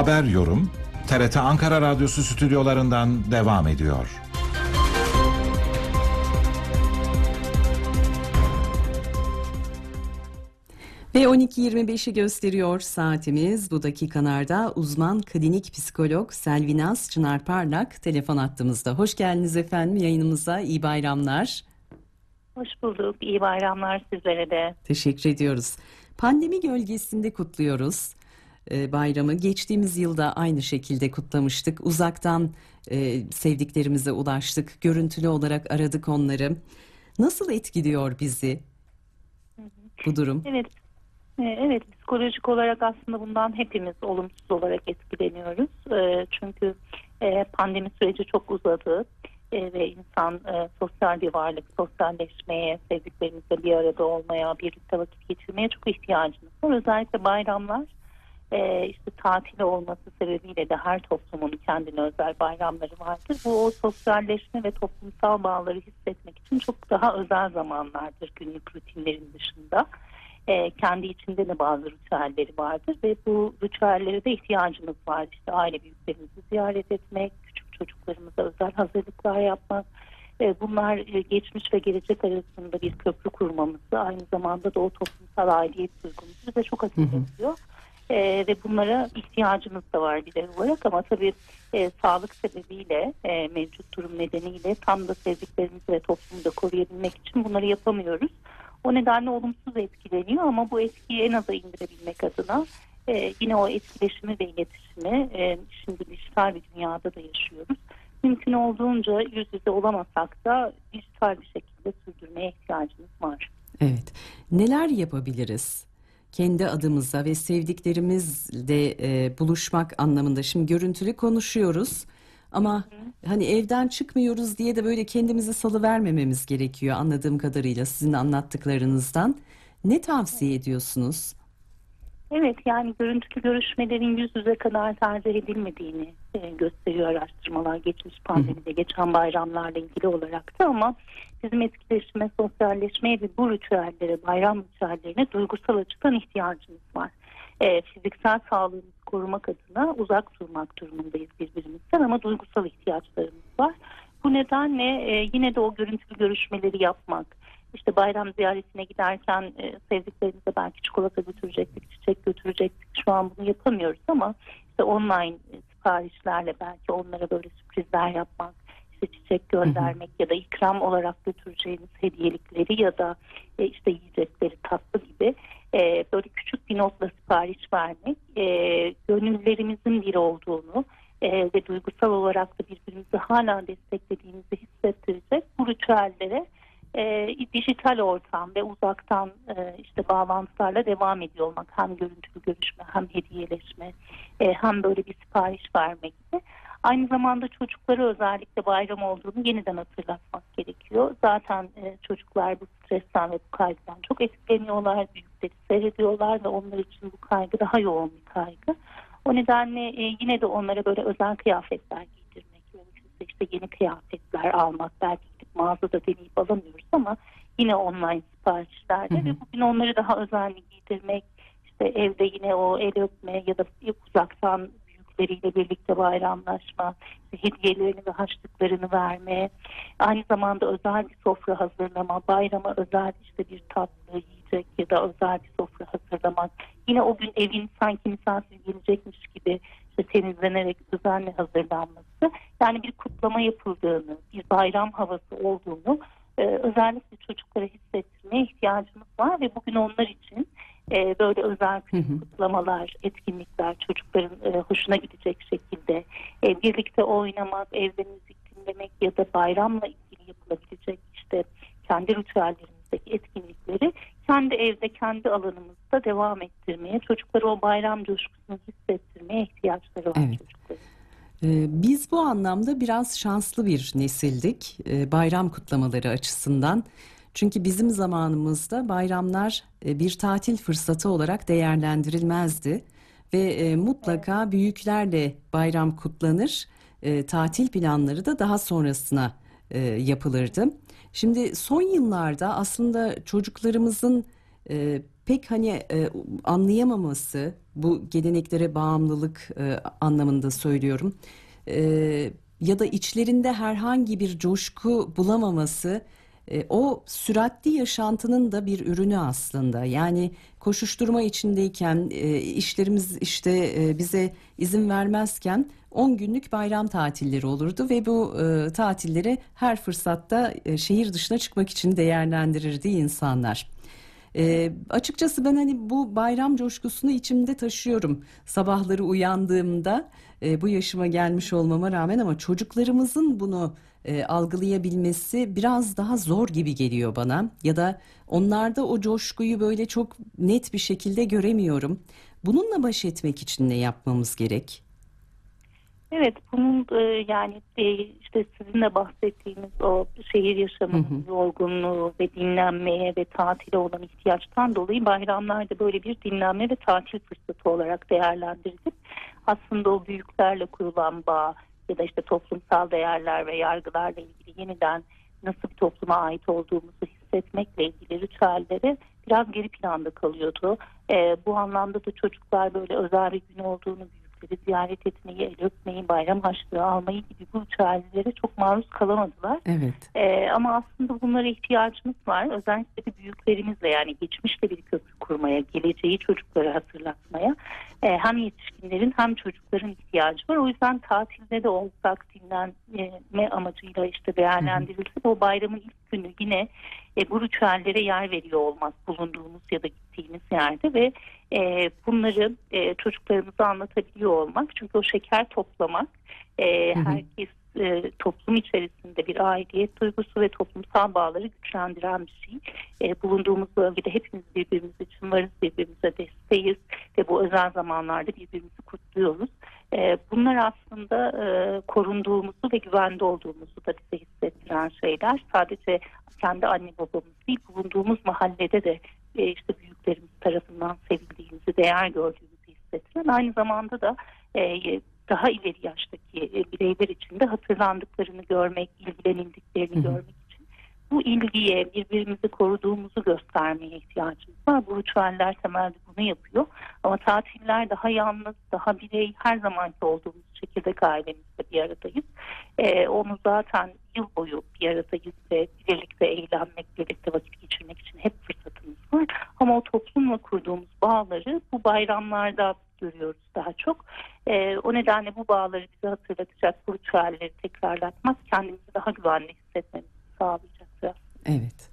Haber yorum TRT Ankara Radyosu stüdyolarından devam ediyor. Ve 12.25'i gösteriyor saatimiz. Bu dakikalarda uzman klinik psikolog Selvinaz Çınar Parlak telefon attığımızda. Hoş geldiniz efendim yayınımıza. İyi bayramlar. Hoş bulduk. İyi bayramlar sizlere de. Teşekkür ediyoruz. Pandemi gölgesinde kutluyoruz e, bayramı. Geçtiğimiz yılda aynı şekilde kutlamıştık. Uzaktan e, sevdiklerimize ulaştık. Görüntülü olarak aradık onları. Nasıl etkiliyor bizi bu durum? Evet. E, evet psikolojik olarak aslında bundan hepimiz olumsuz olarak etkileniyoruz. E, çünkü pandemi süreci çok uzadı ve insan sosyal bir varlık, sosyalleşmeye, sevdiklerimizle bir arada olmaya, birlikte vakit geçirmeye çok ihtiyacımız var. Özellikle bayramlar e, işte tatil olması sebebiyle de her toplumun kendine özel bayramları vardır. Bu o sosyalleşme ve toplumsal bağları hissetmek için çok daha özel zamanlardır günlük rutinlerin dışında. E, kendi içinde de bazı ritüelleri vardır ve bu ritüellere de ihtiyacımız var. İşte aile büyüklerimizi ziyaret etmek, küçük çocuklarımıza özel hazırlıklar yapmak, e, bunlar e, geçmiş ve gelecek arasında bir köprü kurmamızı aynı zamanda da o toplumsal aidiyet duygumuzu bize çok hatırlatıyor. E, ve bunlara ihtiyacımız da var bir olarak ama tabii e, sağlık sebebiyle e, mevcut durum nedeniyle tam da sevdiklerimizi ve toplumu da koruyabilmek için bunları yapamıyoruz. O nedenle olumsuz etkileniyor ama bu etkiyi en aza indirebilmek adına e, yine o etkileşimi ve iletişimi e, şimdi dijital bir dünyada da yaşıyoruz. Mümkün olduğunca yüz yüze olamasak da dijital bir şekilde sürdürmeye ihtiyacımız var. Evet. Neler yapabiliriz? Kendi adımıza ve sevdiklerimizle e, buluşmak anlamında. Şimdi görüntülü konuşuyoruz ama Hı. hani evden çıkmıyoruz diye de böyle kendimizi salı vermememiz gerekiyor anladığım kadarıyla sizin anlattıklarınızdan. Ne tavsiye ediyorsunuz? Evet yani görüntülü görüşmelerin yüz yüze kadar tercih edilmediğini e, gösteriyor araştırmalar geçmiş pandemide geçen bayramlarla ilgili olarak da ama bizim etkileşime, sosyalleşmeye ve bu ritüellere, bayram ritüellerine duygusal açıdan ihtiyacımız var. E, fiziksel sağlığımızı korumak adına uzak durmak durumundayız birbirimizden ama duygusal ihtiyaçlarımız var. Bu nedenle e, yine de o görüntülü görüşmeleri yapmak, işte bayram ziyaretine giderken e, sevdiklerimize belki çikolata götürecektik, çiçek götürecektik. Şu an bunu yapamıyoruz ama işte online siparişlerle belki onlara böyle sürprizler yapmak, işte çiçek göndermek hı hı. ya da ikram olarak götüreceğimiz hediyelikleri ya da e, işte yiyecekleri tatlı gibi e, böyle küçük bir notla sipariş vermek e, gönüllerimizin bir olduğunu e, ve duygusal olarak da birbirimizi hala desteklediğimizi hissettirecek bu ritüellere e, dijital ortam ve uzaktan e, işte bağlantılarla devam ediyor olmak hem görüntülü görüşme hem hediyeleşme e, hem böyle bir sipariş vermek gibi. Aynı zamanda çocukları özellikle bayram olduğunu yeniden hatırlatmak gerekiyor. Zaten e, çocuklar bu stresten ve bu kaygıdan çok etkileniyorlar. Büyükleri seyrediyorlar ve onlar için bu kaygı daha yoğun bir kaygı. O nedenle e, yine de onlara böyle özel kıyafetler işte yeni kıyafetler almak, belki mağazada deneyip alamıyoruz ama yine online siparişlerde hı hı. ve bugün onları daha özenli giydirmek işte evde yine o el öpme ya da uzaktan büyükleriyle birlikte bayramlaşma, hediyelerini ve haçlıklarını verme, aynı zamanda özel bir sofra hazırlama, bayrama özel işte bir tatlı yiyecek ya da özel bir sofra hazırlamak. Yine o gün evin sanki misafir gelecekmiş gibi işte temizlenerek düzenli hazırlanması. Yani bir kutlama yapıldığını, bir bayram havası olduğunu e, özellikle çocuklara hissettirmeye ihtiyacımız var ve bugün onlar için e, böyle özel kutlamalar, etkinlikler çocukların e, hoşuna gidecek şekilde e, birlikte oynamak, evde müzik dinlemek ya da bayramla ilgili yapılabilecek işte kendi ritüellerimizdeki etkinlikleri kendi evde, kendi alanımızda devam ettirmeye, çocuklara o bayram coşkusunu hissettirmeye ihtiyaçları var evet. çocukların. Ee, biz bu anlamda biraz şanslı bir nesildik e, bayram kutlamaları açısından. Çünkü bizim zamanımızda bayramlar e, bir tatil fırsatı olarak değerlendirilmezdi ve e, mutlaka büyüklerle bayram kutlanır. Tatil planları da daha sonrasına yapılırdı. Şimdi son yıllarda aslında çocuklarımızın pek hani anlayamaması bu geleneklere bağımlılık e, anlamında söylüyorum. E, ya da içlerinde herhangi bir coşku bulamaması e, o süratli yaşantının da bir ürünü aslında. Yani koşuşturma içindeyken e, işlerimiz işte e, bize izin vermezken 10 günlük bayram tatilleri olurdu ve bu e, tatilleri her fırsatta e, şehir dışına çıkmak için değerlendirirdi insanlar. E, açıkçası ben hani bu bayram coşkusunu içimde taşıyorum. Sabahları uyandığımda e, bu yaşıma gelmiş olmama rağmen ama çocuklarımızın bunu e, algılayabilmesi biraz daha zor gibi geliyor bana. Ya da onlarda o coşkuyu böyle çok net bir şekilde göremiyorum. Bununla baş etmek için ne yapmamız gerek? Evet bunun e, yani e, işte sizin de bahsettiğiniz o şehir yaşamının yorgunluğu ve dinlenmeye ve tatile olan ihtiyaçtan dolayı bayramlarda böyle bir dinlenme ve tatil fırsatı olarak değerlendirilip aslında o büyüklerle kurulan bağ ya da işte toplumsal değerler ve yargılarla ilgili yeniden nasıl bir topluma ait olduğumuzu hissetmekle ilgili ritüelleri biraz geri planda kalıyordu. E, bu anlamda da çocuklar böyle özel bir gün olduğunu büyükleri ziyaret etmeyi, el öpmeyi, bayram harçlığı almayı gibi bu ritüellere çok maruz kalamadılar. Evet. E, ama aslında bunlara ihtiyacımız var. Özellikle de büyüklerimizle yani geçmişte bir köprü kurmaya, geleceği çocuklara hatırlatmaya e, hem yetişkinlerin hem çocukların ihtiyacı var. O yüzden tatilde de olsak dinlenme amacıyla işte değerlendirilse o bayramın ilk günü yine e, bu ritüellere yer veriyor olmak bulunduğumuz ya da gittiğimiz yerde ve e, bunları e, çocuklarımıza anlatabiliyor olmak. Çünkü o şeker toplamak e, herkes e, toplum içerisinde bir aidiyet duygusu ve toplumsal bağları güçlendiren bir şey. E, bulunduğumuz bölgede hepimiz birbirimiz için varız, birbirimize desteğiz ve bu özel zamanlarda birbirimizi kutluyoruz. E, bunlar aslında e, korunduğumuzu ve güvende olduğumuzu da bize hissettiren şeyler. Sadece kendi anne babamız değil, bulunduğumuz mahallede de e, işte büyüklerimiz tarafından sevildiğimizi, değer gördüğümüzü hissettiren aynı zamanda da e, daha ileri yaştaki e, bireyler için de hatırlandıklarını görmek, ilgilenildiklerini görmek bu ilgiye birbirimizi koruduğumuzu göstermeye ihtiyacımız var. Bu ritüeller temelde bunu yapıyor. Ama tatiller daha yalnız, daha birey her zamanki olduğumuz çekirdek ailemizde bir aradayız. Ee, onu zaten yıl boyu bir aradayız ve birlikte eğlenmek, birlikte vakit geçirmek için hep fırsatımız var. Ama o toplumla kurduğumuz bağları bu bayramlarda görüyoruz daha çok. Ee, o nedenle bu bağları bize hatırlatacak bu ritüelleri tekrarlatmak kendimizi daha güvenli hissetmemizi sağlayacaktır. Evet.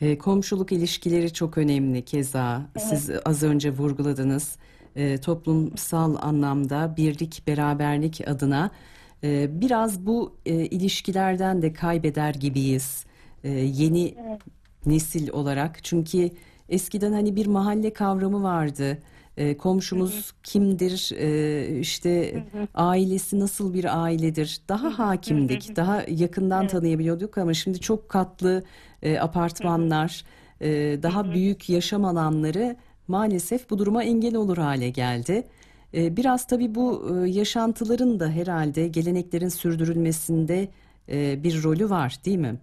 E, komşuluk ilişkileri çok önemli keza. Siz az önce vurguladınız. E, toplumsal anlamda birlik, beraberlik adına e, biraz bu e, ilişkilerden de kaybeder gibiyiz. E, yeni nesil olarak. Çünkü eskiden hani bir mahalle kavramı vardı. E, komşumuz kimdir, e, işte ailesi nasıl bir ailedir, daha hakimdik, daha yakından tanıyabiliyorduk ama şimdi çok katlı e, apartmanlar, e, daha büyük yaşam alanları maalesef bu duruma engel olur hale geldi. E, biraz tabii bu e, yaşantıların da herhalde geleneklerin sürdürülmesinde e, bir rolü var, değil mi?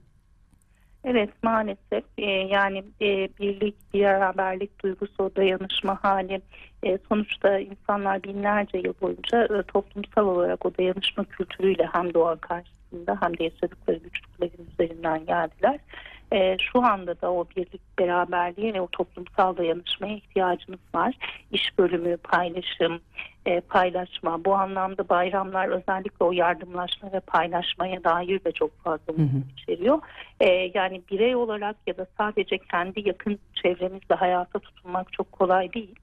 Evet maalesef e, yani e, birlik, bir beraberlik duygusu, dayanışma hali e, sonuçta insanlar binlerce yıl boyunca e, toplumsal olarak o dayanışma kültürüyle hem doğa karşısında hem de yaşadıkları güçlüklerin üzerinden geldiler. E, şu anda da o birlik, beraberliğe ve o toplumsal dayanışmaya ihtiyacımız var. İş bölümü, paylaşım, e, paylaşma. Bu anlamda bayramlar özellikle o yardımlaşma ve paylaşmaya dair de çok fazla vurgu içeriyor. E, yani birey olarak ya da sadece kendi yakın çevremizle hayata tutunmak çok kolay değil.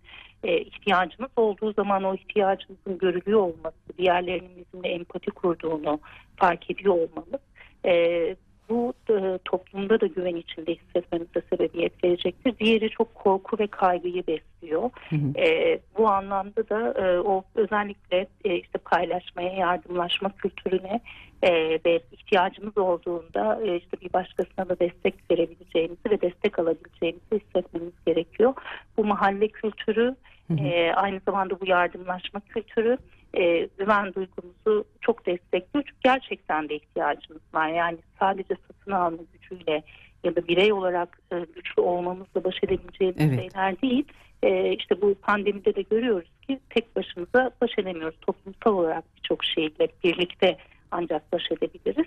E, ihtiyacımız olduğu zaman o ihtiyacımızın görülüyor olması, diğerlerinin bizimle empati kurduğunu fark ediyor olmamız e, bu e, toplumda da güven içinde hissetmemize sebebiyet verecektir. Diğeri çok korku ve kaygıyı besliyor. E, bu anlamda da e, o özellikle e, işte paylaşmaya, yardımlaşma kültürüne e, ve ihtiyacımız olduğunda e, işte bir başkasına da destek verebileceğimizi ve destek alabileceğimizi hissetmemiz gerekiyor. Bu mahalle kültürü e, aynı zamanda bu yardımlaşma kültürü e, güven duygumuzu çok destekliyor. Çünkü gerçekten de ihtiyacımız var. Yani sadece satın alma gücüyle ya da birey olarak e, güçlü olmamızla baş edebileceğimiz Evet. şeyler değil. E, işte bu pandemide de görüyoruz ki tek başımıza baş edemiyoruz. Toplumsal olarak birçok şeyle birlikte ancak baş edebiliriz.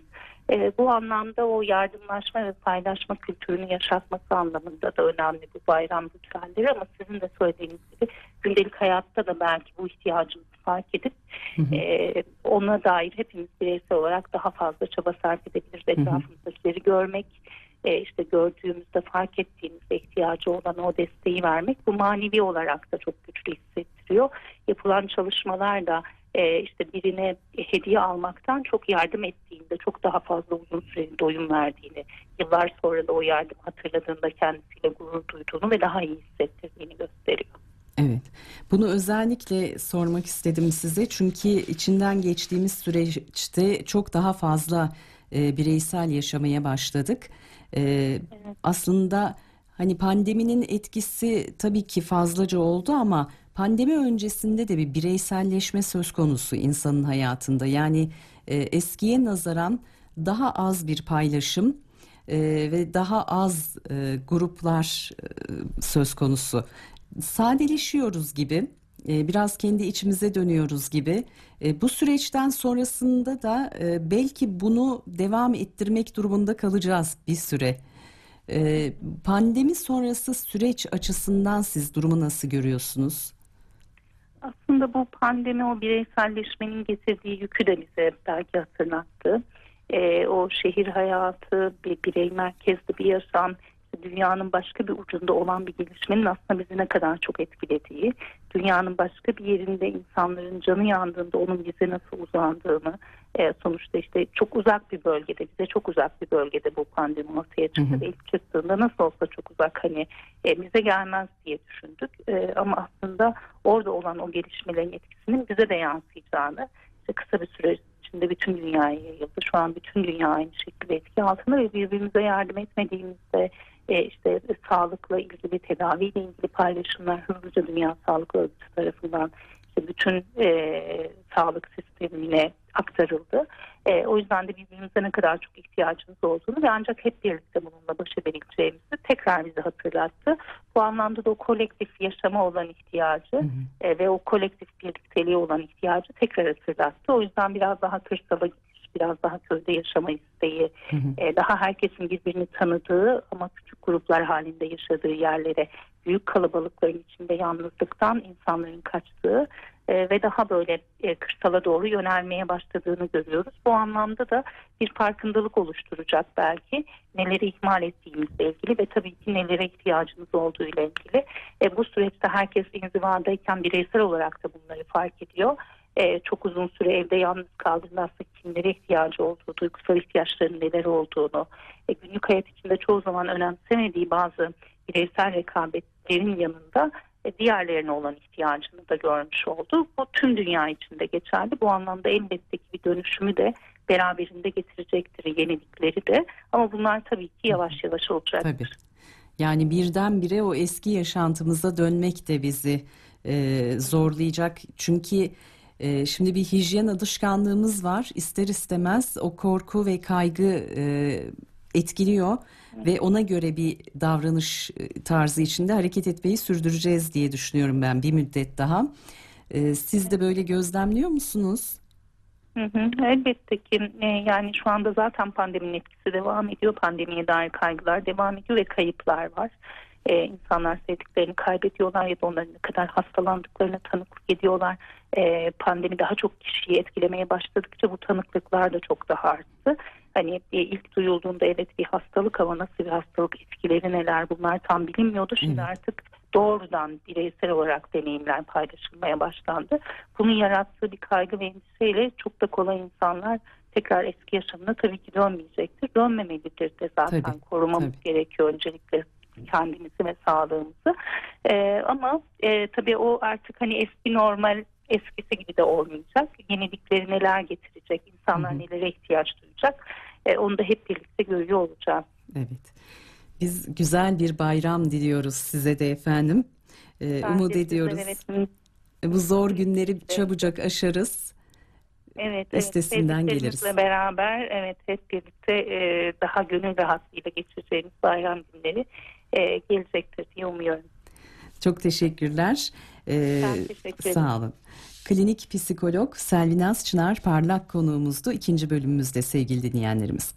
E, bu anlamda o yardımlaşma ve paylaşma kültürünü yaşatması anlamında da önemli bu bayram ritüelleri ama sizin de söylediğiniz gibi gündelik hayatta da belki bu ihtiyacımızı fark edip e, ona dair hepimiz bireysel olarak daha fazla çaba sarf edebiliriz. Etrafımızdakileri görmek, e, işte gördüğümüzde fark ettiğimizde ihtiyacı olan o desteği vermek bu manevi olarak da çok güçlü hissettiriyor. Yapılan çalışmalar da e, işte birine hediye almaktan çok yardım ettiğinde çok daha fazla uzun süreli doyum verdiğini, yıllar sonra da o yardımı hatırladığında kendisiyle gurur duyduğunu ve daha iyi hissettirdiğini gösteriyor. Evet. Bunu özellikle sormak istedim size çünkü içinden geçtiğimiz süreçte çok daha fazla e, bireysel yaşamaya başladık. E, Aslında hani pandeminin etkisi tabii ki fazlaca oldu ama pandemi öncesinde de bir bireyselleşme söz konusu insanın hayatında. Yani e, eskiye nazaran daha az bir paylaşım e, ve daha az e, gruplar e, söz konusu. Sadeleşiyoruz gibi, e, biraz kendi içimize dönüyoruz gibi. E, bu süreçten sonrasında da e, belki bunu devam ettirmek durumunda kalacağız bir süre. Pandemi sonrası süreç açısından siz durumu nasıl görüyorsunuz? Aslında bu pandemi o bireyselleşmenin getirdiği yükü de bize belki hatırlattı. O şehir hayatı, bir birey merkezli bir yaşam, dünyanın başka bir ucunda olan bir gelişmenin aslında bizi ne kadar çok etkilediği, dünyanın başka bir yerinde insanların canı yandığında onun bize nasıl uzandığını, e, sonuçta işte çok uzak bir bölgede, bize çok uzak bir bölgede bu pandemi ortaya çıktı ve ilk çıktığında nasıl olsa çok uzak hani e, bize gelmez diye düşündük. E, ama aslında orada olan o gelişmelerin etkisinin bize de yansıyacağını işte kısa bir süre içinde bütün dünyaya yayıldı. Şu an bütün dünya aynı şekilde etki altında ve birbirimize yardım etmediğimizde e, işte sağlıkla ilgili tedaviyle ilgili paylaşımlar hızlıca Dünya Sağlık Örgütü tarafından işte bütün e, sağlık sistemine aktarıldı. E, o yüzden de birbirimize ne kadar çok ihtiyacımız olduğunu ve ancak hep birlikte bununla baş edebileceğimizi tekrar bize hatırlattı. Bu anlamda da o kolektif yaşama olan ihtiyacı e, ve o kolektif birlikteliğe olan ihtiyacı tekrar hatırlattı. O yüzden biraz daha kırsala biraz daha köyde yaşama isteği, e, daha herkesin birbirini tanıdığı ama küçük gruplar halinde yaşadığı yerlere, büyük kalabalıkların içinde yalnızlıktan insanların kaçtığı e, ve daha böyle e, kırsala doğru yönelmeye başladığını görüyoruz. Bu anlamda da bir farkındalık oluşturacak belki neleri ihmal ettiğimizle ilgili ve tabii ki nelere ihtiyacımız olduğu ile ilgili. E, bu süreçte herkes inzivadayken bireysel olarak da bunları fark ediyor. E, çok uzun süre evde yalnız kaldığında aslında kimlere ihtiyacı olduğu, duygusal ihtiyaçlarının neler olduğunu, e, günlük hayat içinde çoğu zaman önemsemediği bazı bireysel rekabetlerin yanında e, diğerlerine olan ihtiyacını da görmüş oldu. Bu tüm dünya içinde geçerli. Bu anlamda elbette ki bir dönüşümü de beraberinde getirecektir yenilikleri de. Ama bunlar tabii ki yavaş yavaş olacaktır. Tabii. Yani birdenbire o eski yaşantımıza dönmek de bizi e, zorlayacak. Çünkü e, şimdi bir hijyen alışkanlığımız var. İster istemez o korku ve kaygı e, etkiliyor ve ona göre bir davranış e, tarzı içinde hareket etmeyi sürdüreceğiz diye düşünüyorum ben bir müddet daha. E, siz de böyle gözlemliyor musunuz? Elbette ki e, yani şu anda zaten pandeminin etkisi devam ediyor. Pandemiye dair kaygılar devam ediyor ve kayıplar var. Ee, insanlar sevdiklerini kaybediyorlar ya da onların ne kadar hastalandıklarına tanıklık ediyorlar. Ee, pandemi daha çok kişiyi etkilemeye başladıkça bu tanıklıklar da çok daha arttı. Hani e, ilk duyulduğunda evet bir hastalık ama nasıl bir hastalık etkileri neler bunlar tam bilinmiyordu. Şimdi Evet. artık doğrudan bireysel olarak deneyimler paylaşılmaya başlandı. Bunun yarattığı bir kaygı ve endişeyle çok da kolay insanlar tekrar eski yaşamına tabii ki dönmeyecektir. Dönmemelidir de zaten Tabii, korumamız tabii. gerekiyor öncelikle kendimizi ve sağlığımızı. Ee, ama e, tabii o artık hani eski normal eskisi gibi de olmayacak. Yenilikleri neler getirecek, insanlar Hı hı. nelere ihtiyaç duyacak onu da hep birlikte görüyor olacağız. Evet. Biz güzel bir bayram diliyoruz size de efendim. Ee, Ben umut ediyoruz. Evet, Bu zor günleri çabucak aşarız. evet, üstesinden evet, geliriz. beraber evet hep birlikte e, daha gönül rahatlığıyla geçireceğimiz bayram günleri e, gelecektir diye umuyorum. Çok teşekkürler. Ee, Ben teşekkür ederim. sağ olun. Klinik psikolog Selvinaz Çınar Parlak konuğumuzdu. İkinci bölümümüzde sevgili dinleyenlerimiz.